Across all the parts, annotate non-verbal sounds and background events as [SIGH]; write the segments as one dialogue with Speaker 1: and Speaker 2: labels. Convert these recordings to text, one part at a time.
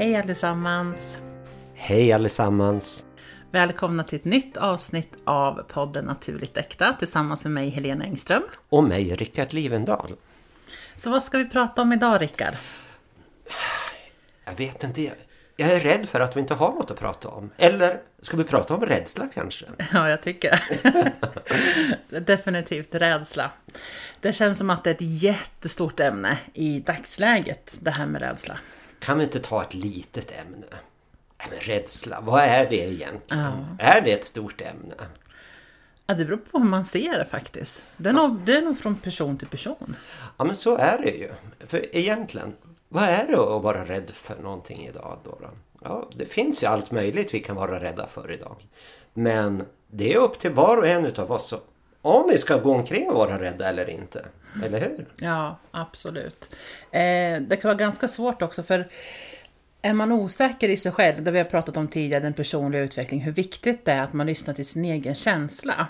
Speaker 1: Hej allesammans!
Speaker 2: Hej allesammans!
Speaker 1: Välkomna till ett nytt avsnitt av podden Naturligt Äkta tillsammans med mig Helena Engström.
Speaker 2: Och mig Rickard Livendal.
Speaker 1: Så vad ska vi prata om idag Rickard?
Speaker 2: Jag vet inte. Jag är rädd för att vi inte har något att prata om. Eller ska vi prata om rädsla kanske? [LAUGHS]
Speaker 1: Ja, jag tycker [LAUGHS] Definitivt rädsla. Det känns som att det är ett jättestort ämne i dagsläget, det här med rädsla.
Speaker 2: Kan vi inte ta ett litet ämne? Men rädsla, vad är det egentligen? Ja. Är det ett stort ämne?
Speaker 1: Ja, det beror på hur man ser det faktiskt. Det är, ja. nog, det är nog från person till person.
Speaker 2: Ja, men så är det ju. För egentligen, vad är det att vara rädd för någonting idag då? Ja, det finns ju allt möjligt vi kan vara rädda för idag. Men det är upp till var och en utav oss om vi ska gå omkring och vara rädda eller inte. Eller hur?
Speaker 1: Ja, absolut. Eh, det kan vara ganska svårt också för är man osäker i sig själv, det vi har pratat om tidigare, den personliga utvecklingen, hur viktigt det är att man lyssnar till sin egen känsla.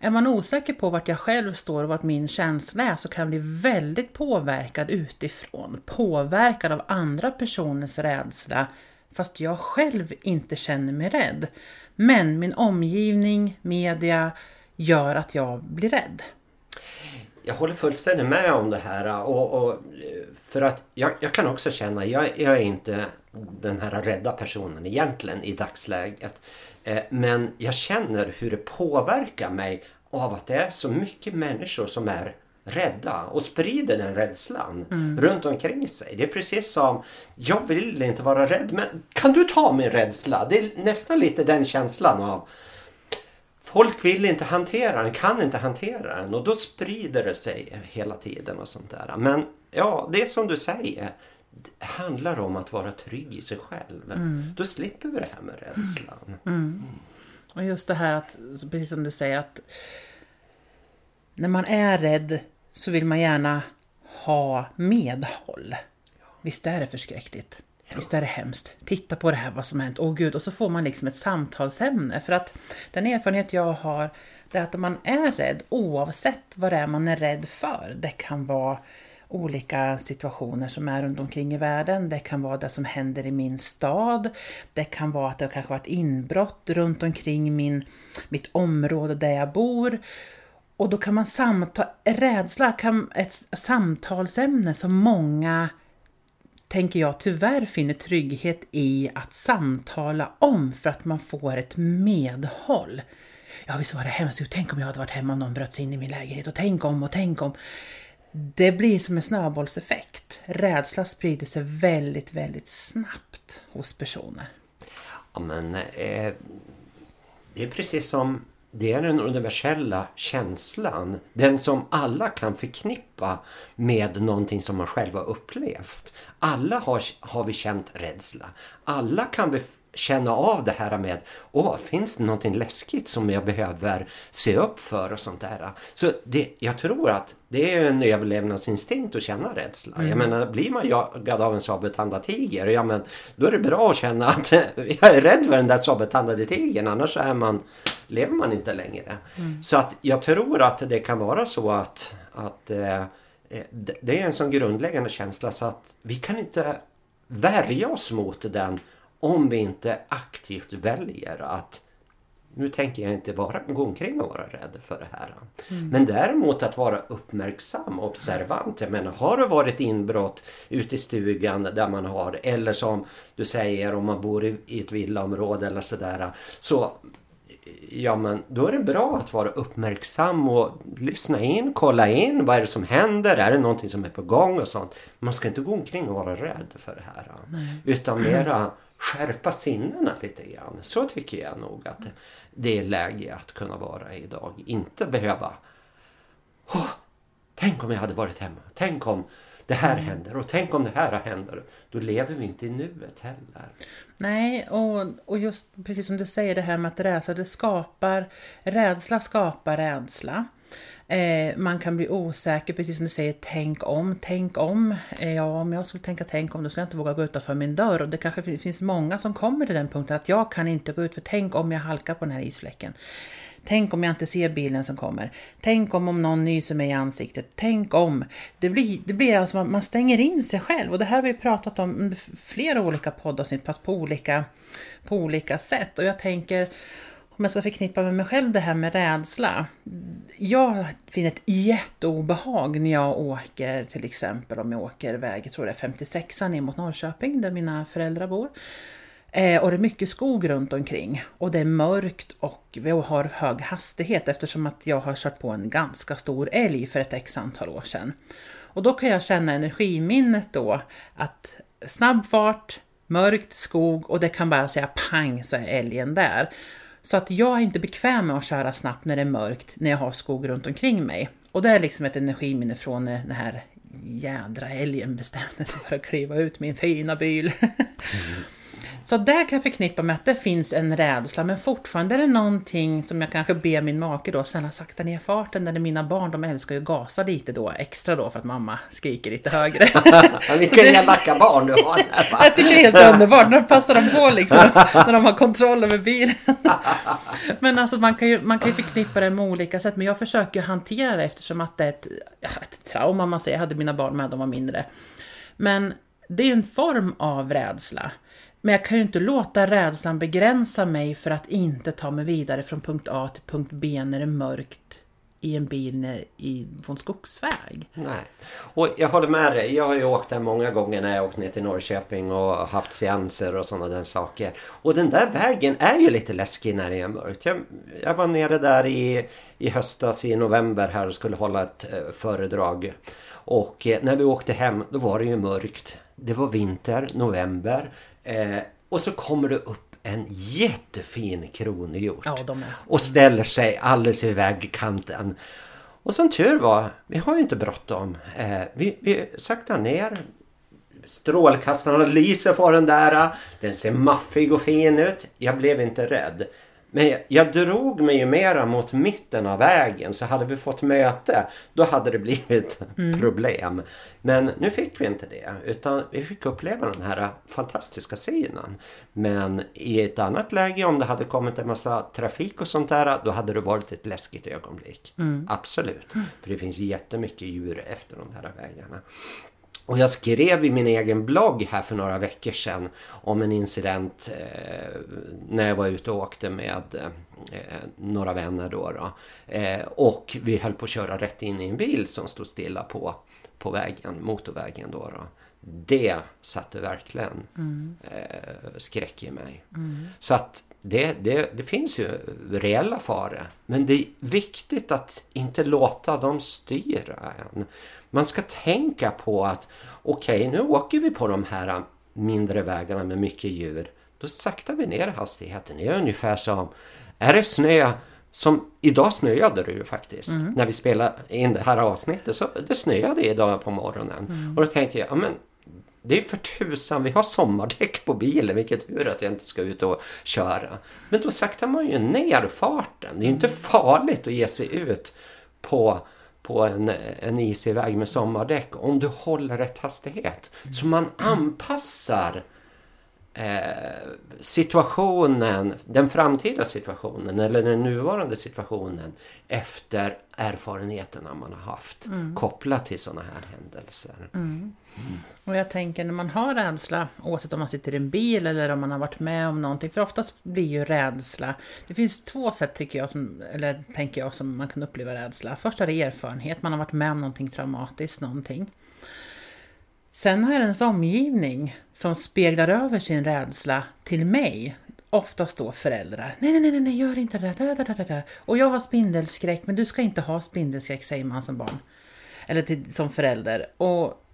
Speaker 1: Är man osäker på vart jag själv står och vart min känsla är så kan jag bli väldigt påverkad utifrån, påverkad av andra personers rädsla, fast jag själv inte känner mig rädd. Men min omgivning, media, gör att jag blir rädd.
Speaker 2: Jag håller fullständigt med om det här. Och, och för att jag, jag, kan också känna, jag, jag är inte den här rädda personen egentligen i dagsläget. Eh, men jag känner hur det påverkar mig av att det är så mycket människor som är rädda och sprider den rädslan mm. runt omkring sig. Det är precis som, jag vill inte vara rädd men kan du ta min rädsla? Det är nästan lite den känslan av Folk vill inte hantera den, kan inte hantera den och då sprider det sig hela tiden och sånt där. Men ja, det är som du säger. Det handlar om att vara trygg i sig själv. Mm. Då slipper vi det här med rädslan. Mm.
Speaker 1: Mm. Och just det här att, precis som du säger, att när man är rädd så vill man gärna ha medhåll. Visst är det förskräckligt? Visst är det hemskt? Titta på det här, vad som har hänt. Åh gud, och så får man liksom ett samtalsämne. För att den erfarenhet jag har, det är att man är rädd oavsett vad det är man är rädd för. Det kan vara olika situationer som är runt omkring i världen. Det kan vara det som händer i min stad. Det kan vara att det kanske varit inbrott runt omkring min, mitt område där jag bor. Och då kan man samtala, rädsla kan ett samtalsämne som många tänker jag tyvärr finner trygghet i att samtala om för att man får ett medhåll. Ja, visst var det hemskt. Tänk om jag hade varit hemma och någon bröt sig in i min lägenhet och tänk om och tänk om. Det blir som en snöbollseffekt. Rädsla sprider sig väldigt, väldigt snabbt hos personer.
Speaker 2: Ja, men eh, det är precis som det är den universella känslan. Den som alla kan förknippa med någonting som man själv har upplevt. Alla har, har vi känt rädsla. Alla kan vi känna av det här med, åh, finns det någonting läskigt som jag behöver se upp för och sånt där. Så det, jag tror att det är en överlevnadsinstinkt att känna rädsla. Mm. Jag menar, blir man jagad av en sabeltandad tiger, ja men då är det bra att känna att [LAUGHS] jag är rädd för den där sabeltandade tigern, annars är man, lever man inte längre. Mm. Så att jag tror att det kan vara så att, att eh, det är en sån grundläggande känsla så att vi kan inte värja oss mot den om vi inte aktivt väljer att nu tänker jag inte bara gå omkring och vara rädd för det här. Mm. Men däremot att vara uppmärksam och observant. Jag menar, har det varit inbrott ute i stugan där man har, eller som du säger om man bor i ett villaområde eller sådär. Så ja men då är det bra att vara uppmärksam och lyssna in, kolla in. Vad är det som händer? Är det någonting som är på gång och sånt? Man ska inte gå omkring och vara rädd för det här. Nej. Utan mera skärpa sinnena lite grann. Så tycker jag nog att det är läge att kunna vara idag. Inte behöva oh, Tänk om jag hade varit hemma. Tänk om det här mm. händer och tänk om det här händer. Då lever vi inte i nuet heller.
Speaker 1: Nej, och, och just precis som du säger det här med att rädsla, det skapar, rädsla skapar rädsla. Eh, man kan bli osäker, precis som du säger, tänk om, tänk om. Eh, ja, om jag skulle tänka tänk om, då skulle jag inte våga gå utanför min dörr. Och det kanske finns många som kommer till den punkten att jag kan inte gå ut, för tänk om jag halkar på den här isfläcken. Tänk om jag inte ser bilen som kommer. Tänk om, om någon nyser mig i ansiktet. Tänk om. Det blir, det blir alltså att man stänger in sig själv. Och det här har vi pratat om under flera olika poddavsnitt, fast på olika, på olika sätt. Och jag tänker, om jag ska förknippa med mig själv det här med rädsla. Jag finner ett jätteobehag när jag åker, till exempel om jag åker väg, jag tror det är 56an ner mot Norrköping där mina föräldrar bor. Eh, och det är mycket skog runt omkring och det är mörkt och vi har hög hastighet eftersom att jag har kört på en ganska stor älg för ett x antal år sedan. Och då kan jag känna energiminnet då att snabb fart, mörkt skog och det kan bara säga pang så är älgen där. Så att jag är inte bekväm med att köra snabbt när det är mörkt, när jag har skog runt omkring mig. Och det är liksom ett energiminne från när den här jädra älgen bestämde sig för att kliva ut min fina bil. [LAUGHS] Mm. Så där kan jag förknippa med att det finns en rädsla, men fortfarande är det någonting som jag kanske ber min make då snälla sakta ner farten, eller mina barn de älskar ju att gasa lite då, extra då för att mamma skriker lite högre. [LAUGHS]
Speaker 2: Vilka elaka barn du har här,
Speaker 1: Jag tycker det är helt underbart, när passar de på liksom, när de har kontroll över bilen. [LAUGHS] men alltså man kan, ju, man kan ju förknippa det med olika sätt, men jag försöker hantera det eftersom att det är ett, ett trauma, man säger, jag hade mina barn med, de var mindre. Men det är en form av rädsla. Men jag kan ju inte låta rädslan begränsa mig för att inte ta mig vidare från punkt A till punkt B när det är mörkt i en bil i, på en skogsväg.
Speaker 2: Nej. Och jag håller med dig. Jag har ju åkt där många gånger när jag åkt ner till Norrköping och haft seanser och sådana där saker. Och den där vägen är ju lite läskig när det är mörkt. Jag, jag var nere där i, i höstas i november här och skulle hålla ett eh, föredrag. Och eh, när vi åkte hem då var det ju mörkt. Det var vinter, november. Eh, och så kommer det upp en jättefin kronhjort.
Speaker 1: Ja, de
Speaker 2: och ställer sig alldeles vid vägkanten. Och som tur var, vi har ju inte bråttom. Eh, vi, vi saktar ner. Strålkastarna lyser på den där. Den ser maffig och fin ut. Jag blev inte rädd. Men jag, jag drog mig ju mera mot mitten av vägen så hade vi fått möte då hade det blivit [LAUGHS] mm. problem. Men nu fick vi inte det utan vi fick uppleva den här fantastiska synen. Men i ett annat läge om det hade kommit en massa trafik och sånt där då hade det varit ett läskigt ögonblick. Mm. Absolut. För det finns jättemycket djur efter de här vägarna. Och jag skrev i min egen blogg här för några veckor sedan om en incident eh, när jag var ute och åkte med eh, några vänner då. då. Eh, och vi höll på att köra rätt in i en bil som stod stilla på, på vägen, motorvägen då. då. Det satte verkligen mm. eh, skräck i mig. Mm. Så att det, det, det finns ju reella faror. Men det är viktigt att inte låta dem styra en. Man ska tänka på att okej, okay, nu åker vi på de här mindre vägarna med mycket djur. Då saktar vi ner hastigheten. Det är ungefär som, är det snö som, idag snöade det ju faktiskt. Mm. När vi spelade in det här avsnittet så det snöade idag på morgonen. Mm. Och då tänkte jag, ja men det är för tusan, vi har sommardäck på bilen, vilket tur att jag inte ska ut och köra. Men då saktar man ju ner farten. Det är ju inte farligt att ge sig ut på på en, en isig väg med sommardäck om du håller rätt hastighet. Så man anpassar situationen, den framtida situationen eller den nuvarande situationen efter erfarenheterna man har haft mm. kopplat till sådana här händelser.
Speaker 1: Mm. Mm. Och jag tänker när man har rädsla, oavsett om man sitter i en bil eller om man har varit med om någonting, för oftast blir ju rädsla, det finns två sätt tycker jag, som, eller tänker jag, som man kan uppleva rädsla. Först är det erfarenhet, man har varit med om någonting traumatiskt, någonting. Sen har jag ens omgivning som speglar över sin rädsla till mig. Oftast då föräldrar. Nej, nej, nej, nej, gör inte det där. Och jag har spindelskräck, men du ska inte ha spindelskräck, säger man som barn. Eller till, som förälder. Och,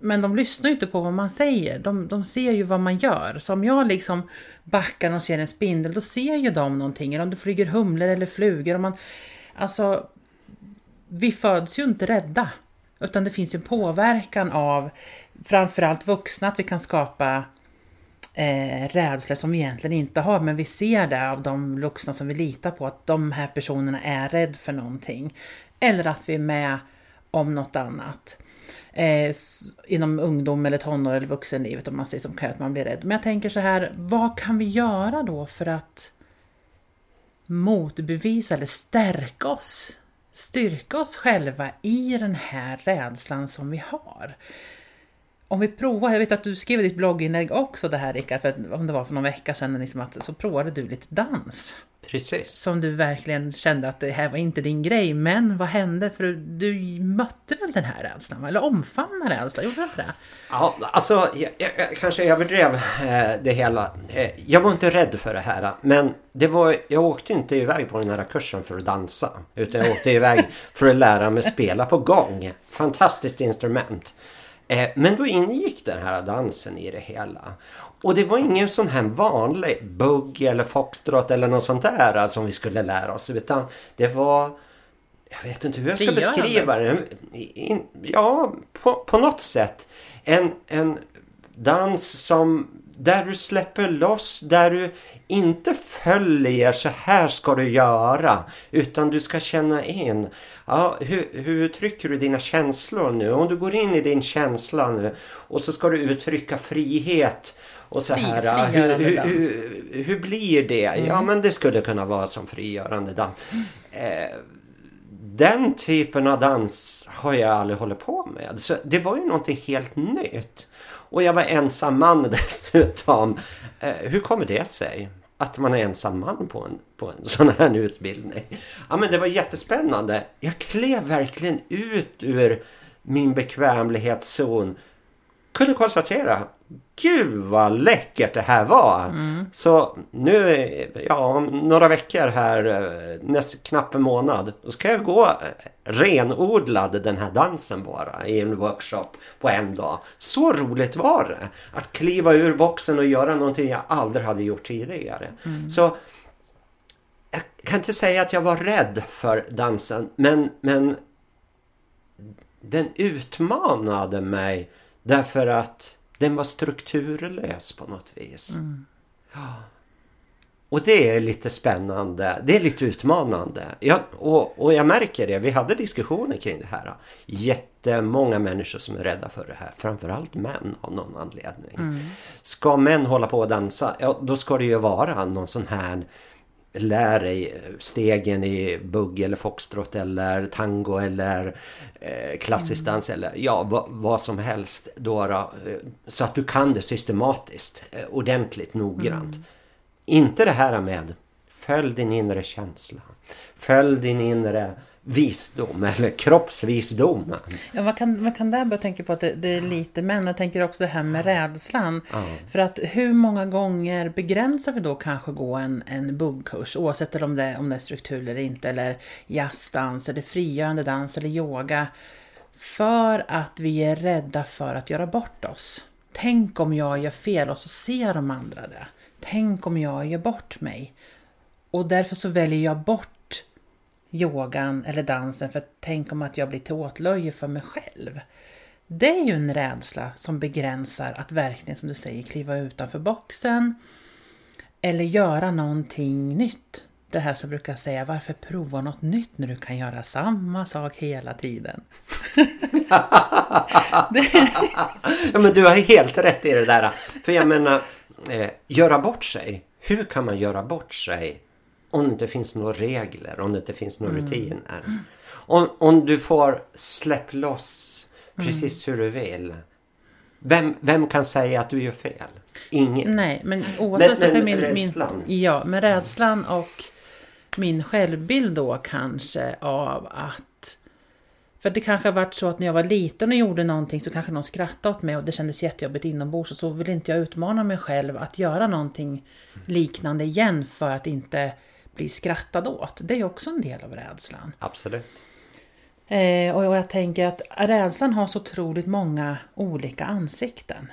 Speaker 1: men de lyssnar ju inte på vad man säger. De, de ser ju vad man gör. Så om jag liksom backar och ser en spindel, då ser ju de någonting. Eller om det flyger humlor eller flugor. Och man, alltså, vi föds ju inte rädda. Utan det finns ju påverkan av framförallt vuxna, att vi kan skapa eh, rädslor som vi egentligen inte har, men vi ser det av de vuxna som vi litar på, att de här personerna är rädd för någonting. Eller att vi är med om något annat. Eh, inom ungdom eller tonår eller vuxenlivet om man säger som kan att man blir rädd. Men jag tänker så här, vad kan vi göra då för att motbevisa eller stärka oss? Styrka oss själva i den här rädslan som vi har. Om vi provar, jag vet att du skrev i ditt blogginlägg också det här Rickard, för att, om det var för någon vecka sedan, liksom att, så provade du lite dans.
Speaker 2: Precis.
Speaker 1: Som du verkligen kände att det här var inte din grej, men vad hände? För du, mötte väl den här rädslan, eller omfamnade rädslan, gjorde du inte det?
Speaker 2: Ja, alltså jag, jag, jag kanske överdrev eh, det hela. Eh, jag var inte rädd för det här. Men det var, jag åkte inte iväg på den här kursen för att dansa. Utan jag åkte iväg [LAUGHS] för att lära mig spela på gång. Fantastiskt instrument. Eh, men då ingick den här dansen i det hela. Och det var ingen sån här vanlig bugg eller foxtrot eller något sånt där eh, som vi skulle lära oss. Utan det var jag vet inte hur jag ska beskriva det. Ja, på, på något sätt. En, en dans som där du släpper loss, där du inte följer så här ska du göra. Utan du ska känna in. Ja, hur, hur uttrycker du dina känslor nu? Om du går in i din känsla nu och så ska du uttrycka frihet. Och så här, hur, hur, hur, blir det? Ja, men det skulle kunna vara som frigörande dans. Eh, den typen av dans har jag aldrig hållit på med. Så det var ju någonting helt nytt. Och jag var ensam man [LAUGHS] dessutom. Eh, hur kommer det sig? Att man är ensam man på en, på en sån här utbildning. Ja men det var jättespännande. Jag klev verkligen ut ur min bekvämlighetszon. Kunde konstatera. Gud vad läckert det här var. Så nu, ja om några veckor här, eh, näst, knappt en månad. Då ska jag gå eh, renodlad den här dansen bara i en workshop på en dag. Så roligt var det. Att kliva ur boxen och göra någonting jag aldrig hade gjort tidigare. Så jag kan inte säga att jag var rädd för dansen. Men, men den utmanade mig därför att den var strukturlös på något vis. Ja. Och det är lite spännande. Det är lite utmanande. Jag, och, och jag märker det. Vi hade diskussioner kring det här. Jättemånga människor som är rädda för det här. Framförallt män av någon anledning. Ska män hålla på och dansa, ja, då ska det ju vara någon sån här lär dig stegen i bugg eller foxtrot eller tango eller eh, klassisk dans eller ja, vad, vad som helst. Då, då, eh, så att du kan det systematiskt, eh, ordentligt, noggrant. Inte det här med följ din inre känsla. Följ din inre visdom eller kroppsvisdom.
Speaker 1: Ja, vad kan, vad kan där börja tänka på att det, det är lite män? Jag tänker också det här med rädslan. För att hur många gånger begränsar vi då kanske gå en, en buggkurs, oavsett om det, om det är struktur eller inte, eller jazzdans, eller frigörande dans, eller yoga, för att vi är rädda för att göra bort oss. Tänk om jag gör fel och så ser de andra det. Tänk om jag gör bort mig. Och därför så väljer jag bort yogan eller dansen för tänk om att jag blir till åtlöje för mig själv. Det är ju en rädsla som begränsar att verkligen, som du säger, kliva utanför boxen eller göra någonting nytt. Det här som jag brukar säga, varför prova något nytt när du kan göra samma sak hela tiden?
Speaker 2: Ja, men du har helt rätt i det där. För jag menar, eh, göra bort sig. Hur kan man göra bort sig om det inte finns några regler, om det inte finns några rutiner? Om, om du får släpp loss precis hur du vill. Vem, vem kan säga att du gör fel? Ingen.
Speaker 1: Nej, men oavsett
Speaker 2: Men- men
Speaker 1: min,
Speaker 2: rädslan?
Speaker 1: min... Ja, men rädslan och min självbild då kanske av att... För det kanske har varit så att när jag var liten och gjorde någonting så kanske någon skrattade åt mig och det kändes jättejobbigt inombords och så vill inte jag utmana mig själv att göra någonting liknande igen för att inte bli skrattad åt. Det är också en del av rädslan.
Speaker 2: Absolut.
Speaker 1: Eh, och jag tänker att rädslan har så otroligt många olika ansikten.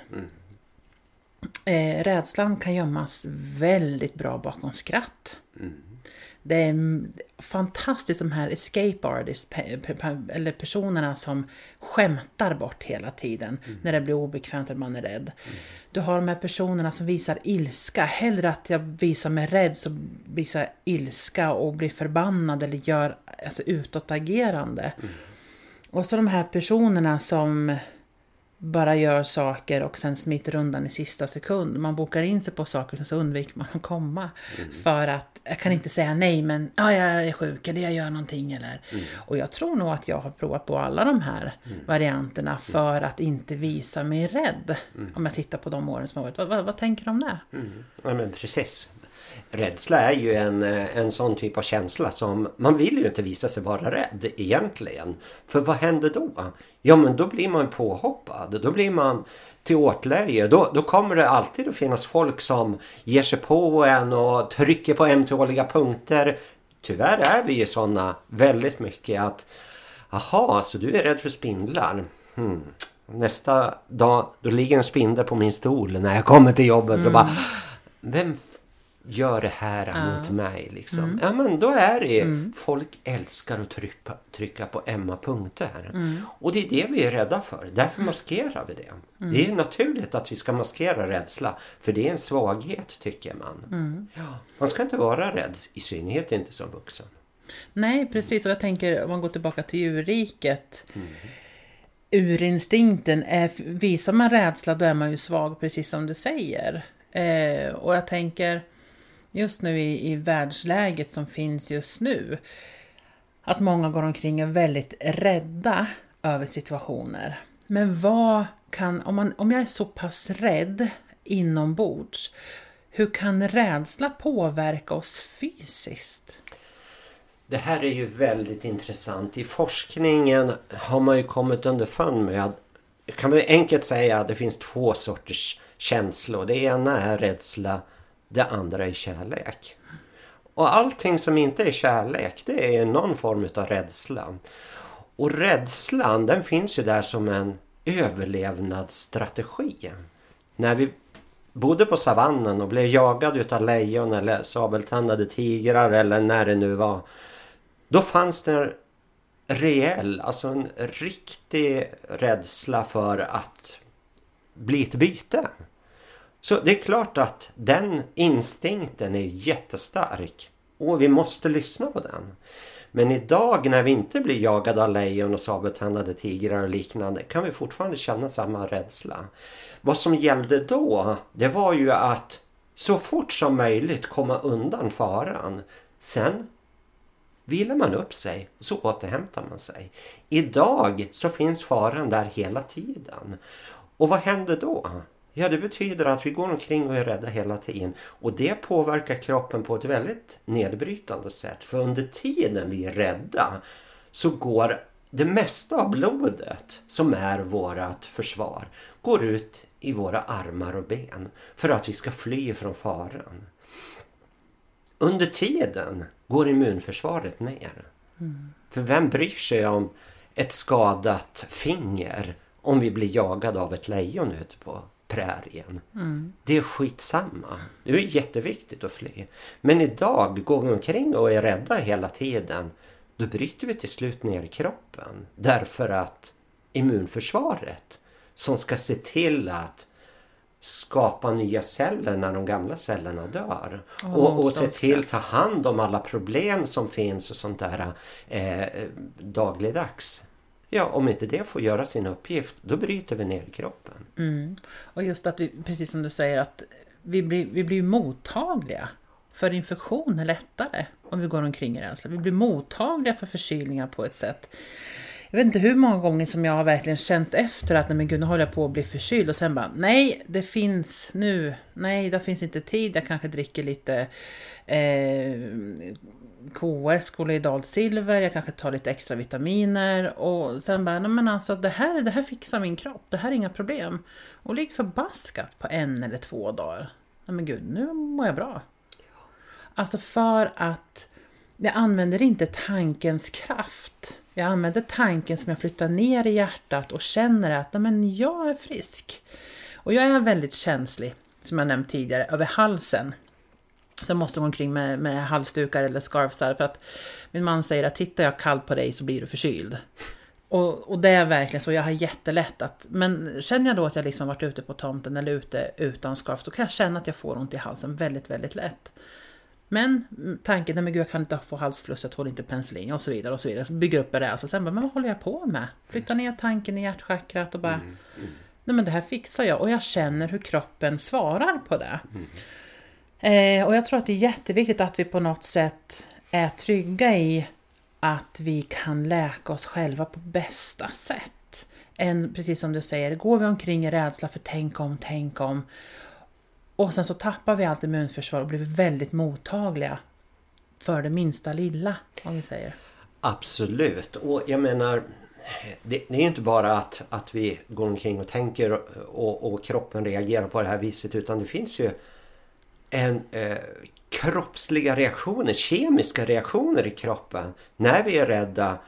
Speaker 1: Eh, rädslan kan gömmas väldigt bra bakom skratt. Det är fantastiskt de här escape artists, pe- pe- eller personerna som skämtar bort hela tiden när det blir obekvämt eller man är rädd. Du har de här personerna som visar ilska. Hellre att jag visar mig rädd så visar jag ilska och blir förbannad eller gör alltså, utåtagerande. Och så de här personerna som bara gör saker och sen smiter undan i sista sekund. Man bokar in sig på saker och så undviker man att komma. För att jag kan inte säga nej men ja, jag är sjuk eller jag gör någonting eller. Och jag tror nog att jag har provat på alla de här varianterna för att inte visa mig rädd. Om jag tittar på de åren som har varit. Vad, vad, vad tänker du om det?
Speaker 2: Ja, men precis. Rädsla är ju en, eh, en sån typ av känsla som man vill ju inte visa sig vara rädd egentligen. För vad händer då? Ja men då blir man påhoppad. Då blir man till åtlöje. Då, då kommer det alltid att finnas folk som ger sig på en och trycker på ömtåliga punkter. Tyvärr är vi ju sådana väldigt mycket att Jaha, så du är rädd för spindlar? Hmm. Nästa dag då ligger en spindel på min stol när jag kommer till jobbet och bara Vem gör det här mot mig liksom? Ja men då är det folk älskar att trycka, trycka på ömma punkter. Och det är det vi är rädda för. Därför maskerar vi det. Det är naturligt att vi ska maskera rädsla. För det är en svaghet tycker man. Ja, man ska inte vara rädd, i synnerhet inte som vuxen.
Speaker 1: Nej, precis. Och jag tänker om man går tillbaka till djurriket. Urinstinkten, är, visar man rädsla då är man ju svag, precis som du säger. Eh, och jag tänker just nu i, i världsläget som finns just nu. Att många går omkring och är väldigt rädda över situationer. Men vad kan, om, man, om jag är så pass rädd inombords, hur kan rädsla påverka oss fysiskt?
Speaker 2: Det här är ju väldigt intressant. I forskningen har man ju kommit underfund med att kan vi enkelt säga att det finns två sorters känslor. Det ena är rädsla, det andra är kärlek. Och allting som inte är kärlek, det är någon form av rädsla. Och rädslan, den finns ju där som en överlevnadsstrategi. När vi bodde på savannen och blev jagade utav lejon eller sabeltandade tigrar eller när det nu var. Då fanns det en reell, alltså en riktig rädsla för att bli ett byte. Så det är klart att den instinkten är jättestark och vi måste lyssna på den. Men idag när vi inte blir jagade av lejon och sabeltandade tigrar och liknande kan vi fortfarande känna samma rädsla. Vad som gällde då, det var ju att så fort som möjligt komma undan faran. Sen vilar man upp sig och så återhämtar man sig. Idag så finns faran där hela tiden. Och vad händer då? Ja, det betyder att vi går omkring och är rädda hela tiden. Och det påverkar kroppen på ett väldigt nedbrytande sätt. För under tiden vi är rädda så går det mesta av blodet som är vårt försvar går ut i våra armar och ben för att vi ska fly från faran. Under tiden går immunförsvaret ner. För vem bryr sig om ett skadat finger om vi blir jagade av ett lejon ute på prärien? Det är skitsamma. Det är jätteviktigt att fly. Men idag går vi omkring och är rädda hela tiden. Då bryter vi till slut ner kroppen. Därför att immunförsvaret som ska se till att skapa nya celler när de gamla cellerna dör.
Speaker 1: Åh,
Speaker 2: och och se till att ta hand om alla problem som finns och sånt där eh, dagligdags. Ja, om inte det får göra sin uppgift, då bryter vi ner kroppen.
Speaker 1: Mm. Och just att vi, precis som du säger, att vi blir, vi blir mottagliga för infektioner lättare om vi går omkring i rädsla. Vi blir mottagliga för förkylningar på ett sätt. Jag vet inte hur många gånger som jag har verkligen känt efter att nej men gud, nu håller jag på att bli förkyld och sen bara nej, det finns nu, nej, det finns inte tid, jag kanske dricker lite eh, KS, kollidalt silver, jag kanske tar lite extra vitaminer och sen bara, nej men alltså det här, det här fixar min kropp, det här är inga problem. Och likt förbaskat på en eller två dagar, nej men gud, nu mår jag bra. Alltså för att jag använder inte tankens kraft. Jag använder tanken som jag flyttar ner i hjärtat och känner att men jag är frisk. Och jag är väldigt känslig, som jag nämnt tidigare, över halsen. Jag måste gå omkring med, med halsdukar eller scarfsar för att min man säger att tittar jag kallt på dig så blir du förkyld. Och, och det är verkligen så, jag har jättelätt att, men känner jag då att jag liksom har varit ute på tomten eller ute utan scarf, då kan jag känna att jag får ont i halsen väldigt, väldigt lätt. Men tanken, nej men gud jag kan inte få halsfluss, jag tål inte penicillin och så vidare och så vidare. Så bygger upp en rädsla, sen bara, men vad håller jag på med? Flytta ner tanken i hjärtchakrat och bara, mm, mm. nej men det här fixar jag och jag känner hur kroppen svarar på det. Eh, och jag tror att det är jätteviktigt att vi på något sätt är trygga i att vi kan läka oss själva på bästa sätt. Än, precis som du säger, går vi omkring i rädsla för tänk om, tänk om. Och sen så tappar vi allt immunförsvar och blir väldigt mottagliga för det minsta lilla, om vi säger.
Speaker 2: Absolut, och jag menar det, det är inte bara att, att vi går omkring och tänker och, och kroppen reagerar på det här viset utan det finns ju en eh, kroppsliga reaktioner, kemiska reaktioner i kroppen. När vi är rädda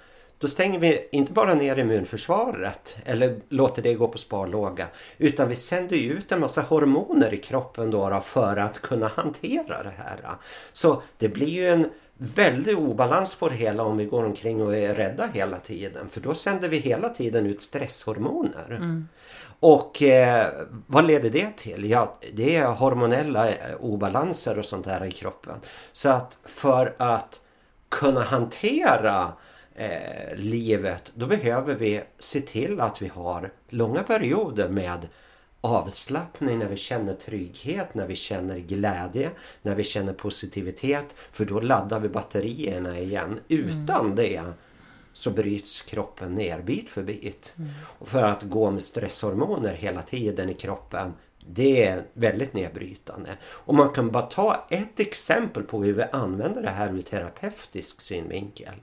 Speaker 2: då stänger vi inte bara ner immunförsvaret eller låter det gå på sparlåga utan vi sänder ut en massa hormoner i kroppen då, för att kunna hantera det här. Så det blir ju en väldig obalans på det hela om vi går omkring och är rädda hela tiden för då sänder vi hela tiden ut stresshormoner. Mm. Och eh, vad leder det till? Ja, det är hormonella eh, obalanser och sånt där i kroppen. Så att för att kunna hantera eh, livet då behöver vi se till att vi har långa perioder med avslappning, när vi känner trygghet, när vi känner glädje, när vi känner positivitet. För då laddar vi batterierna igen. Utan mm. det så bryts kroppen ner bit för bit. Mm. Och för att gå med stresshormoner hela tiden i kroppen det är väldigt nedbrytande. Och man kan bara ta ett exempel på hur vi använder det här ur terapeutisk synvinkel.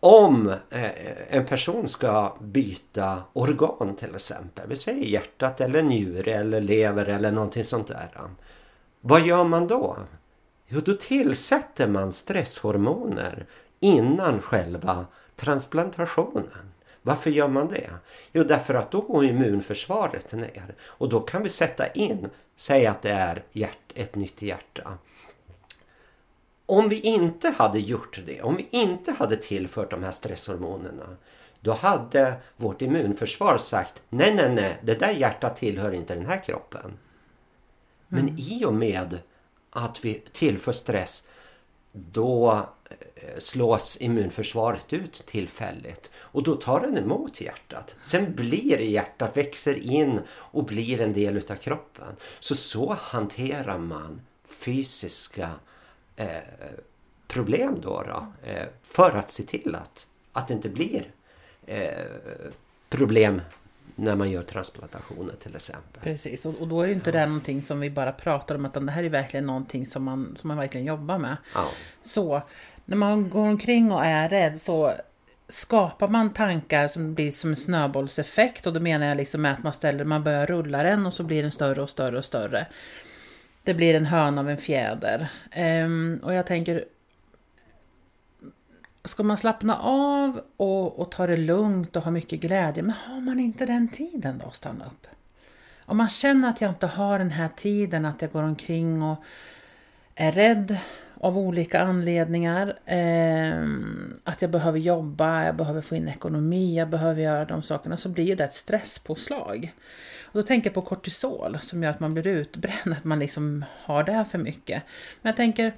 Speaker 2: Om eh, en person ska byta organ till exempel, vi säger hjärtat eller njure eller lever eller någonting sånt där. Vad gör man då? Jo, då tillsätter man stresshormoner innan själva transplantationen. Varför gör man det? Jo, därför att då går immunförsvaret ner och då kan vi sätta in, säg att det är hjärt, ett nytt hjärta. Om vi inte hade gjort det, om vi inte hade tillfört de här stresshormonerna, då hade vårt immunförsvar sagt nej, nej, nej, det där hjärtat tillhör inte den här kroppen. Men mm. i och med att vi tillför stress, då slås immunförsvaret ut tillfälligt och då tar den emot hjärtat. Sen blir hjärtat, växer in och blir en del utav kroppen. Så så hanterar man fysiska eh, problem då, då eh, för att se till att, att det inte blir eh, problem när man gör transplantationer till exempel.
Speaker 1: Precis, och, då är det inte ja. det någonting som vi bara pratar om, utan det här är verkligen någonting som man, som man verkligen jobbar med. Ja. Så när man går omkring och är rädd så skapar man tankar som blir som en snöbollseffekt och då menar jag liksom att man ställer, man börjar rulla den och så blir den större och större och större. Det blir en hön av en fjäder. Um, och jag tänker, ska man slappna av och, och ta det lugnt och ha mycket glädje, men har man inte den tiden då att stanna upp? Om man känner att jag inte har den här tiden, att jag går omkring och är rädd av olika anledningar. Eh, att jag behöver jobba, jag behöver få in ekonomi, jag behöver göra de sakerna. Så blir det ett stresspåslag. Och då tänker jag på kortisol som gör att man blir utbränd, [LAUGHS] att man liksom har det för mycket. Men jag tänker,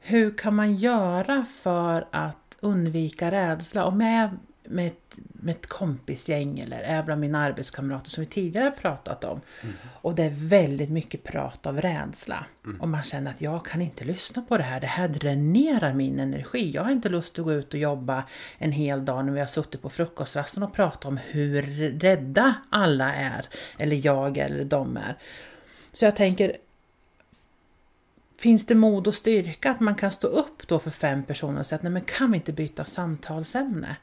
Speaker 1: hur kan man göra för att undvika rädsla? Om jag är med ett, med ett kompisgäng eller är bland mina arbetskamrater som vi tidigare pratat om. Mm. Och det är väldigt mycket prat av rädsla. Mm. Och man känner att jag kan inte lyssna på det här, det här dränerar min energi. Jag har inte lust att gå ut och jobba en hel dag när vi har suttit på frukostrasten och pratat om hur rädda alla är. Eller jag eller de är. Så jag tänker, Finns det mod och styrka att man kan stå upp då för fem personer och säga att nej men kan vi inte byta samtalsämne?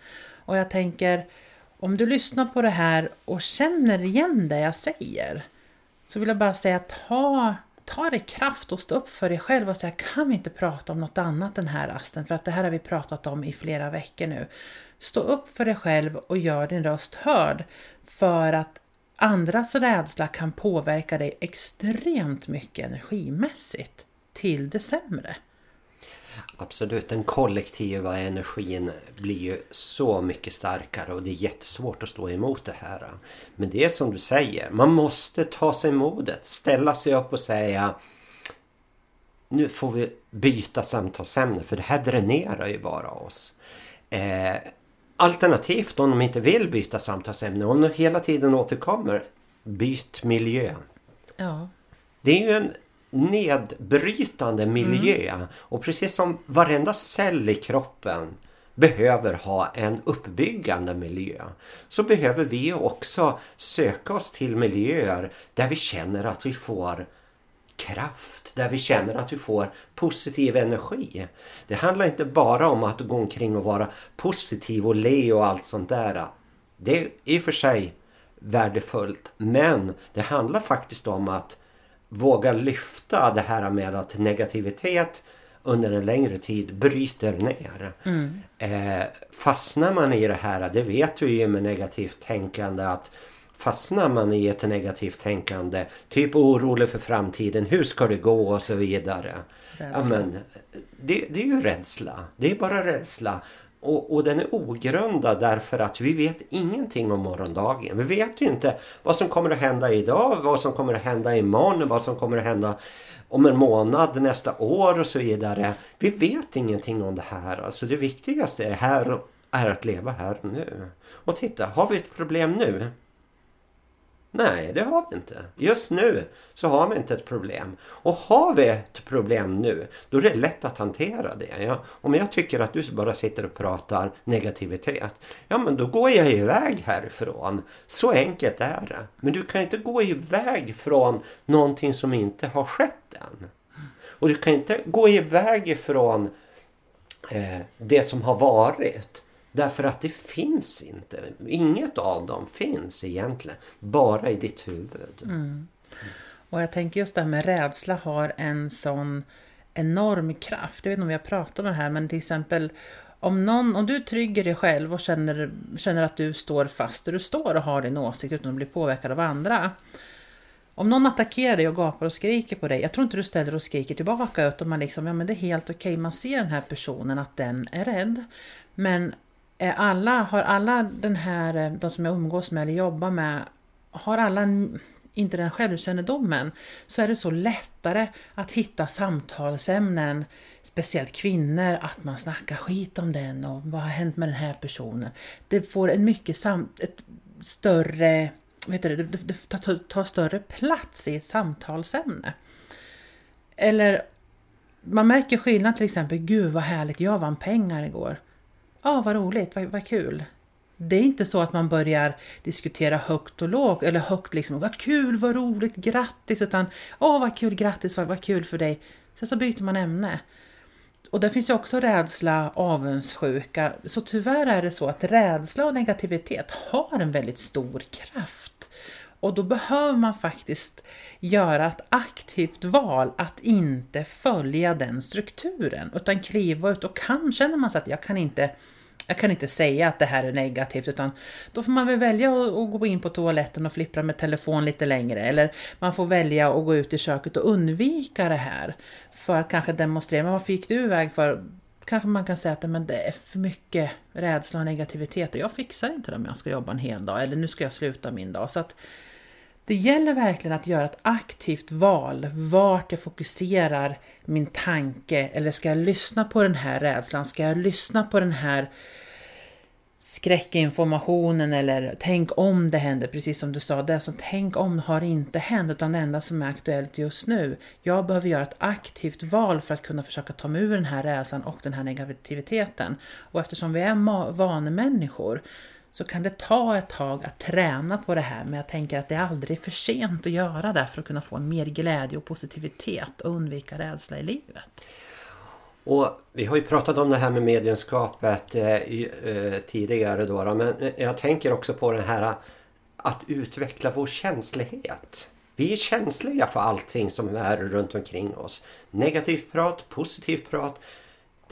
Speaker 1: Och jag tänker, om du lyssnar på det här och känner igen det jag säger, så vill jag bara säga ta, ta dig kraft och stå upp för dig själv och säga, kan vi inte prata om något annat den här rasten? För att det här har vi pratat om i flera veckor nu. Stå upp för dig själv och gör din röst hörd för att andras rädsla kan påverka dig extremt mycket energimässigt. till det sämre.
Speaker 2: Absolut, den kollektiva energin blir ju så mycket starkare och det är jättesvårt att stå emot det här. Men det är som du säger, man måste ta sig modet, ställa sig upp och säga nu får vi byta samtalsämne för det här dränerar ju bara oss. Eh, alternativt om de inte vill byta samtalsämne, om de hela tiden återkommer, byt miljö.
Speaker 1: Ja.
Speaker 2: Det är ju en nedbrytande miljö mm. och precis som varenda cell i kroppen behöver ha en uppbyggande miljö så behöver vi också söka oss till miljöer där vi känner att vi får kraft, där vi känner att vi får positiv energi. Det handlar inte bara om att gå omkring och vara positiv och le och allt sånt där. Det är i och för sig värdefullt men det handlar faktiskt om att våga lyfta det här med att negativitet under en längre tid bryter ner. Mm. Eh, fastnar man i det här, det vet vi ju med negativt tänkande att fastnar man i ett negativt tänkande, typ orolig för framtiden, hur ska det gå och så vidare. Ja, men, det, det är ju rädsla, det är bara rädsla. Och, och, den är ogrundad därför att vi vet ingenting om morgondagen. Vi vet ju inte vad som kommer att hända idag, vad som kommer att hända imorgon, vad som kommer att hända om en månad, nästa år och så vidare. Vi vet ingenting om det här. Alltså det viktigaste är, här, är att leva här och nu. Och titta, har vi ett problem nu? Nej, det har vi inte. Just nu så har vi inte ett problem. Och har vi ett problem nu, då är det lätt att hantera det. Ja, om jag tycker att du bara sitter och pratar negativitet, ja men då går jag iväg härifrån. Så enkelt är det. Men du kan inte gå iväg från någonting som inte har skett än. Och du kan inte gå iväg ifrån eh, det som har varit. Därför att det finns inte. Inget av dem finns egentligen. Bara i ditt huvud. Mm.
Speaker 1: Och jag tänker just det här med rädsla har en sån enorm kraft. Jag vet inte om vi har pratat om det här men till exempel om, någon, om du trygger dig själv och känner, känner att du står fast där du står och har din åsikt utan att bli påverkad av andra. Om någon attackerar dig och gapar och skriker på dig, jag tror inte du ställer och skriker tillbaka utan man liksom, ja men det är helt okej, okay. man ser den här personen att den är rädd. Men Eh, alla, har alla den här, eh, de som jag umgås med eller jobbar med, har alla inte den självkännedomen så är det så lättare att hitta samtalsämnen, speciellt kvinnor, att man snackar skit om den och vad har hänt med den här personen. Det får en mycket sam, ett större, vet du, det, det tar, tar större plats i ett samtalsämne. Eller man märker skillnad till exempel, gud vad härligt, jag vann pengar igår. Ah, vad roligt, vad, vad kul. Det är inte så att man börjar diskutera högt och lågt, eller högt liksom, vad kul, vad roligt, grattis, utan åh vad kul, grattis, vad, vad kul för dig. Sen så byter man ämne. Och där finns ju också rädsla, avundsjuka. Så tyvärr är det så att rädsla och negativitet har en väldigt stor kraft. Och då behöver man faktiskt göra ett aktivt val att inte följa den strukturen, utan kliva ut och kan, känner man sig att jag kan inte jag kan inte säga att det här är negativt utan då får man väl välja att, gå in på toaletten och flippra med telefon lite längre eller man får välja att gå ut i köket och undvika det här för att kanske demonstrera, men vad fick du iväg för? Kanske man kan säga att men det är för mycket rädsla och negativitet och jag fixar inte det om jag ska jobba en hel dag eller nu ska jag sluta min dag. Så att det gäller verkligen att göra ett aktivt val vart jag fokuserar min tanke eller ska jag lyssna på den här rädslan? Ska jag lyssna på den här skräckinformationen eller tänk om det händer, precis som du sa, det som tänk om har inte hänt utan det enda som är aktuellt just nu. Jag behöver göra ett aktivt val för att kunna försöka ta mig ur den här rädslan och den här negativiteten. Och eftersom vi är vanemänniskor så kan det ta ett tag att träna på det här, men jag tänker att det är aldrig för sent att göra det för att kunna få mer glädje och positivitet och undvika rädsla i livet.
Speaker 2: Och Vi har ju pratat om det här med medienskapet eh, eh, tidigare då, då, men eh, jag tänker också på det här eh, att utveckla vår känslighet. Vi är känsliga för allting som är runt omkring oss. Negativt prat, positivt prat.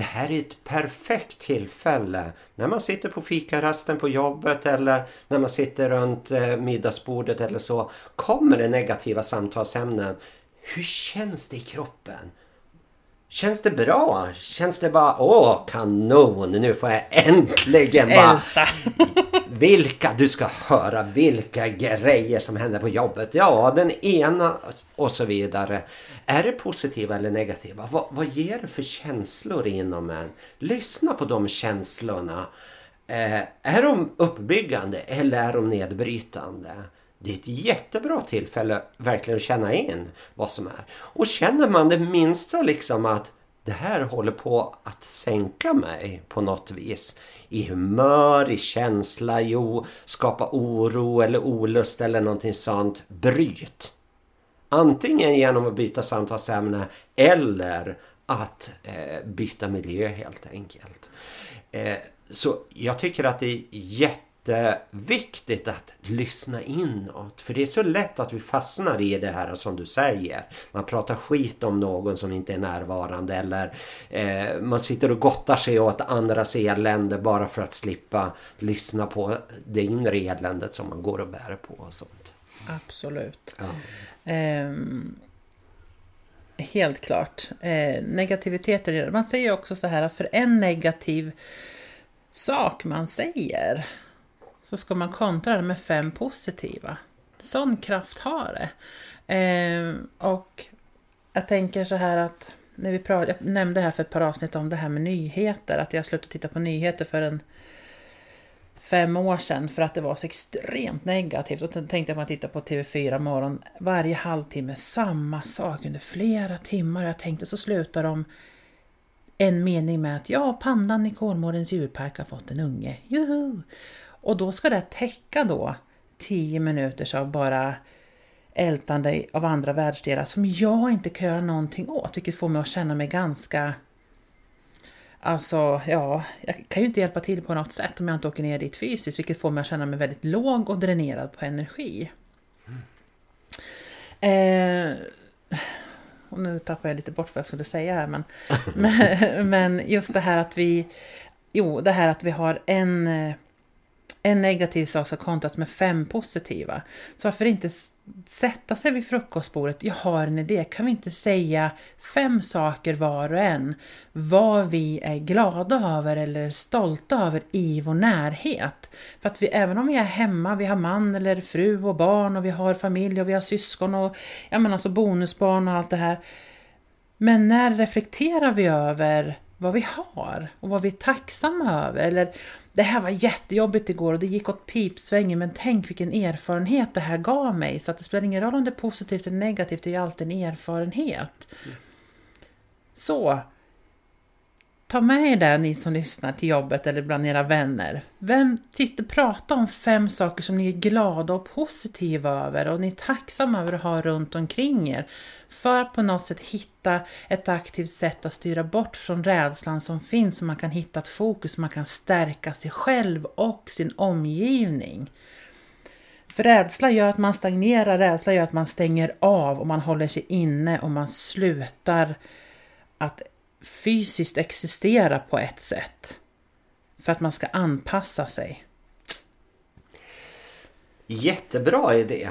Speaker 2: Det här är ett perfekt tillfälle när man sitter på fikarasten på jobbet eller när man sitter runt eh, middagsbordet eller så. Kommer det negativa samtalsämnen. Hur känns det i kroppen? Känns det bra? Känns det bara åh kanon nu får jag äntligen bara
Speaker 1: Älta! [LAUGHS]
Speaker 2: vilka du ska höra vilka grejer som händer på jobbet. Ja den ena och så vidare. Är det positiva eller negativa? Vad, vad ger det för känslor inom en? Lyssna på de känslorna. Eh, är de uppbyggande eller är de nedbrytande? Det är ett jättebra tillfälle verkligen att känna in vad som är. Och känner man det minsta liksom att det här håller på att sänka mig på något vis. I humör, i känsla, jo, skapa oro eller olust eller någonting sånt. Bryt! Antingen genom att byta samtalsämne eller att eh, byta miljö helt enkelt. Eh, så jag tycker att det är jätte jätteviktigt att lyssna inåt. För det är så lätt att vi fastnar i det här som du säger. Man pratar skit om någon som inte är närvarande eller eh, man sitter och gottar sig åt andras elände bara för att slippa lyssna på det inre eländet som man går och bär på och sånt.
Speaker 1: Absolut.
Speaker 2: Ja.
Speaker 1: Ehm, helt klart. Eh, negativiteten, man säger också så här att för en negativ sak man säger så ska man kontra det med fem positiva. Sån kraft har det. Eh, och jag tänker så här att när vi pratade, jag nämnde här för ett par avsnitt om det här med nyheter, att jag slutade titta på nyheter för en fem år sedan för att det var så extremt negativt. Och så tänkte jag att man tittar på TV4 morgon varje halvtimme, samma sak under flera timmar. Jag tänkte så slutar de en mening med att ja, pandan i Kolmårdens djurpark har fått en unge. Juhu! Och då ska det täcka då tio minuters av bara ältande av andra världsdelar som jag inte kan göra någonting åt, vilket får mig att känna mig ganska Alltså, ja, jag kan ju inte hjälpa till på något sätt om jag inte åker ner dit fysiskt, vilket får mig att känna mig väldigt låg och dränerad på energi. Eh, och nu tappar jag lite bort vad jag skulle säga här, men, [LAUGHS] men, men just det här att vi, jo, det här att vi har en, eh, en negativ sak ska kontras med fem positiva. Så varför inte sätta sig vid frukostbordet, jag har en idé, kan vi inte säga fem saker var och en, vad vi är glada över eller stolta över i vår närhet. För att vi, även om vi är hemma, vi har man eller fru och barn och vi har familj och vi har syskon och jag menar alltså bonusbarn och allt det här. Men när reflekterar vi över vad vi har och vad vi är tacksamma över? Eller det här var jättejobbigt igår och det gick åt pipsvängen men tänk vilken erfarenhet det här gav mig. Så att det spelar ingen roll om det är positivt eller negativt, det är alltid en erfarenhet. Så, ta med er det ni som lyssnar till jobbet eller bland era vänner. Vem, titta, prata om fem saker som ni är glada och positiva över och ni är tacksamma över att ha runt omkring er. För att på något sätt hitta ett aktivt sätt att styra bort från rädslan som finns så man kan hitta ett fokus, så man kan stärka sig själv och sin omgivning. För rädsla gör att man stagnerar, rädsla gör att man stänger av och man håller sig inne och man slutar att fysiskt existera på ett sätt. För att man ska anpassa sig.
Speaker 2: Jättebra idé.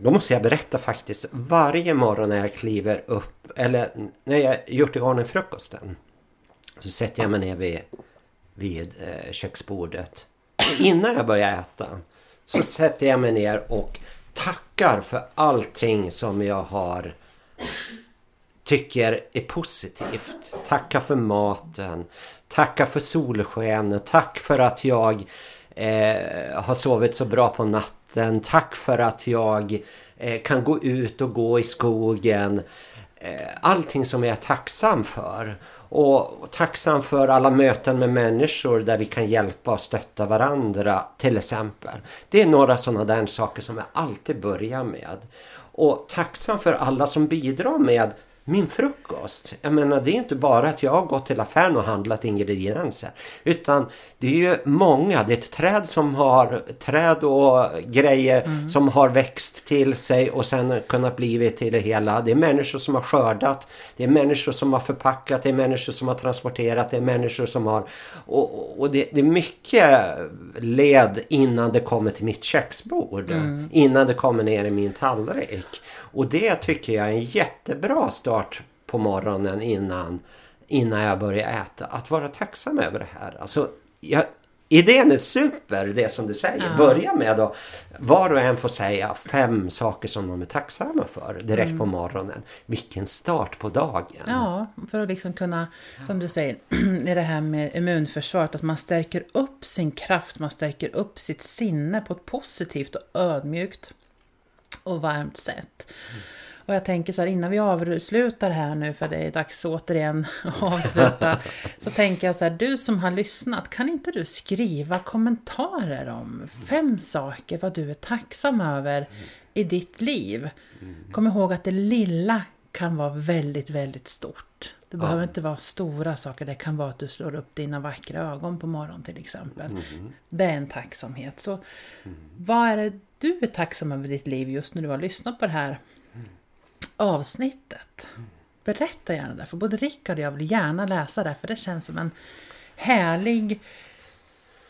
Speaker 2: Då måste jag berätta faktiskt. Varje morgon när jag kliver upp eller när jag gjort i ordning frukosten. Så sätter jag mig ner vid, vid eh, köksbordet. Innan jag börjar äta så sätter jag mig ner och tackar för allting som jag har tycker är positivt. Tacka för maten. Tacka för solskenet. Tack för att jag eh, har sovit så bra på natten. Tack för att jag eh, kan gå ut och gå i skogen. Eh, allting som jag är tacksam för. Och tacksam för alla möten med människor där vi kan hjälpa och stötta varandra till exempel. Det är några sådana där saker som jag alltid börjar med. Och tacksam för alla som bidrar med min frukost. Jag menar det är inte bara att jag har gått till affären och handlat ingredienser. Utan det är ju många, det är ett träd som har träd och grejer som har växt till sig och sen kunnat blivit till det hela. Det är människor som har skördat, det är människor som har förpackat, det är människor som har transporterat, det är människor som har... Och, och det, det är mycket led innan det kommer till mitt köksbord. Innan det kommer ner i min tallrik. Och det tycker jag är en jättebra start på morgonen innan, innan jag börjar äta. Att vara tacksam över det här. Alltså, jag, idén är super, det som du säger.
Speaker 1: Ja.
Speaker 2: Börja med att var och en får säga fem saker som de är tacksamma för direkt på morgonen. Vilken start på dagen.
Speaker 1: Ja, för att liksom kunna, som du säger, [CLEARS THROAT] i det här med immunförsvaret, att man stärker upp sin kraft, man stärker upp sitt sinne på ett positivt och ödmjukt och varmt sätt. Och jag tänker så här innan vi avslutar här nu, för det är dags återigen att [LAUGHS] avsluta, så tänker jag så här, du som har lyssnat, kan inte du skriva kommentarer om fem saker vad du är tacksam över i ditt liv? Kom ihåg att det lilla kan vara väldigt, väldigt stort. Det behöver inte vara stora saker, det kan vara att du slår upp dina vackra ögon på morgonen till exempel. Det är en tacksamhet. Så vad är det du är tacksam över ditt liv just när du har lyssnat på det här avsnittet? Berätta gärna det, för både Rickard och jag vill gärna läsa det, för det känns som en härlig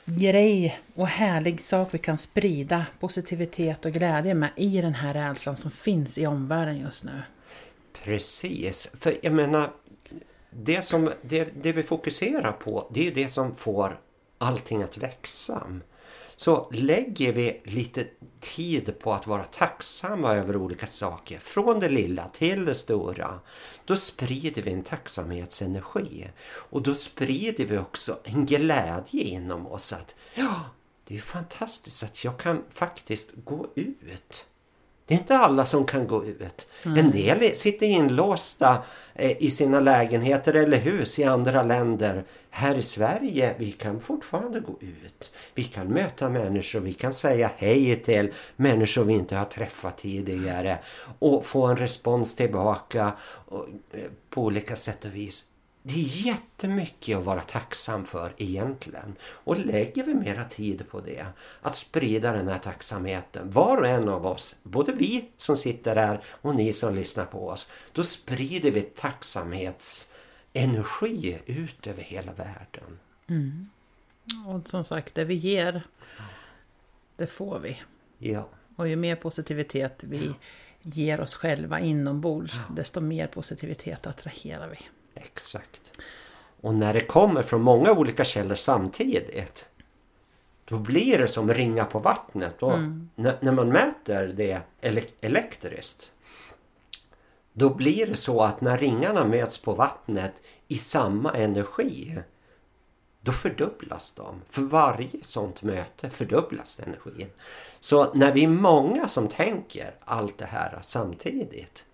Speaker 1: grej och härlig sak vi kan sprida positivitet och glädje med i den här rädslan som finns i omvärlden just nu.
Speaker 2: Precis, för jag menar det, som, det, det vi fokuserar på det är ju det som får allting att växa. Så lägger vi lite tid på att vara tacksamma över olika saker, från det lilla till det stora, då sprider vi en tacksamhetsenergi. Och då sprider vi också en glädje inom oss att ja, det är fantastiskt att jag kan faktiskt gå ut. Det är inte alla som kan gå ut. En del sitter inlåsta eh, i sina lägenheter eller hus i andra länder. Här i Sverige, vi kan fortfarande gå ut. Vi kan möta människor, vi kan säga hej till människor vi inte har träffat tidigare. Och få en respons tillbaka eh, på olika sätt och vis. Det är jättemycket att vara tacksam för egentligen. Och lägger vi mera tid på det, att sprida den här tacksamheten, var och en av oss, både vi som sitter här och ni som lyssnar på oss, då sprider vi tacksamhetsenergi ut över hela världen.
Speaker 1: Och som sagt, det vi ger, det får vi.
Speaker 2: Ja,
Speaker 1: Och ju mer positivitet vi ger oss själva inombords, desto mer positivitet attraherar vi.
Speaker 2: Exakt. Och när det kommer från många olika källor samtidigt, då blir det som ringa på vattnet. Och när, när man mäter det ele- elektriskt, då blir det så att när ringarna möts på vattnet i samma energi, då fördubblas de. För varje sånt möte fördubblas energin. Så när vi är många som tänker allt det här samtidigt,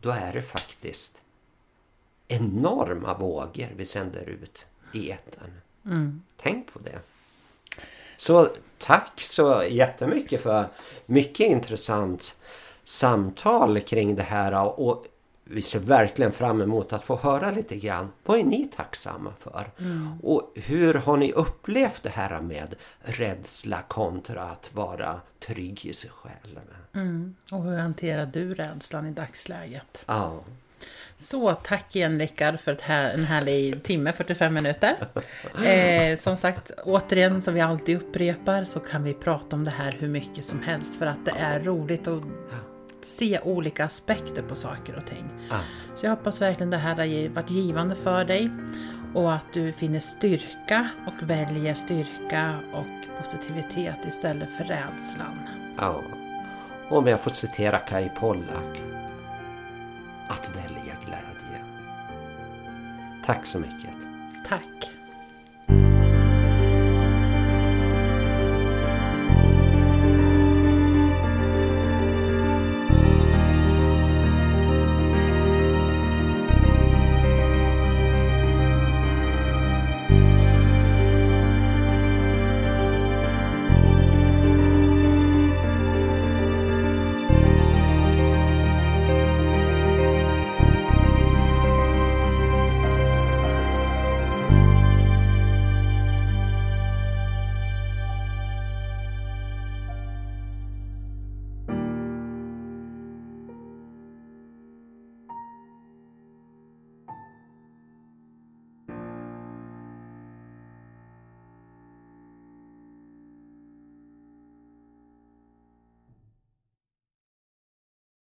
Speaker 2: då är det faktiskt enorma vågor vi sänder ut i etern. Tänk på det. Så tack så jättemycket för mycket intressant samtal kring det här och vi ser verkligen fram emot att få höra lite grann. Vad är ni tacksamma för? Och hur har ni upplevt det här med rädsla kontra att vara trygg i sig själv?
Speaker 1: Och hur hanterar du rädslan i dagsläget?
Speaker 2: Ja,
Speaker 1: Så tack igen Rickard för här, en härlig timme, 45 minuter. [LAUGHS] Eh, som sagt, återigen som vi alltid upprepar så kan vi prata om det här hur mycket som helst för att det är roligt att se olika aspekter på saker och ting. Så jag hoppas verkligen det här har varit givande för dig och att du finner styrka och väljer styrka och positivitet istället för rädslan.
Speaker 2: ja. Om jag får citera Kai Pollak. Att välja. Tack så mycket.
Speaker 1: Tack!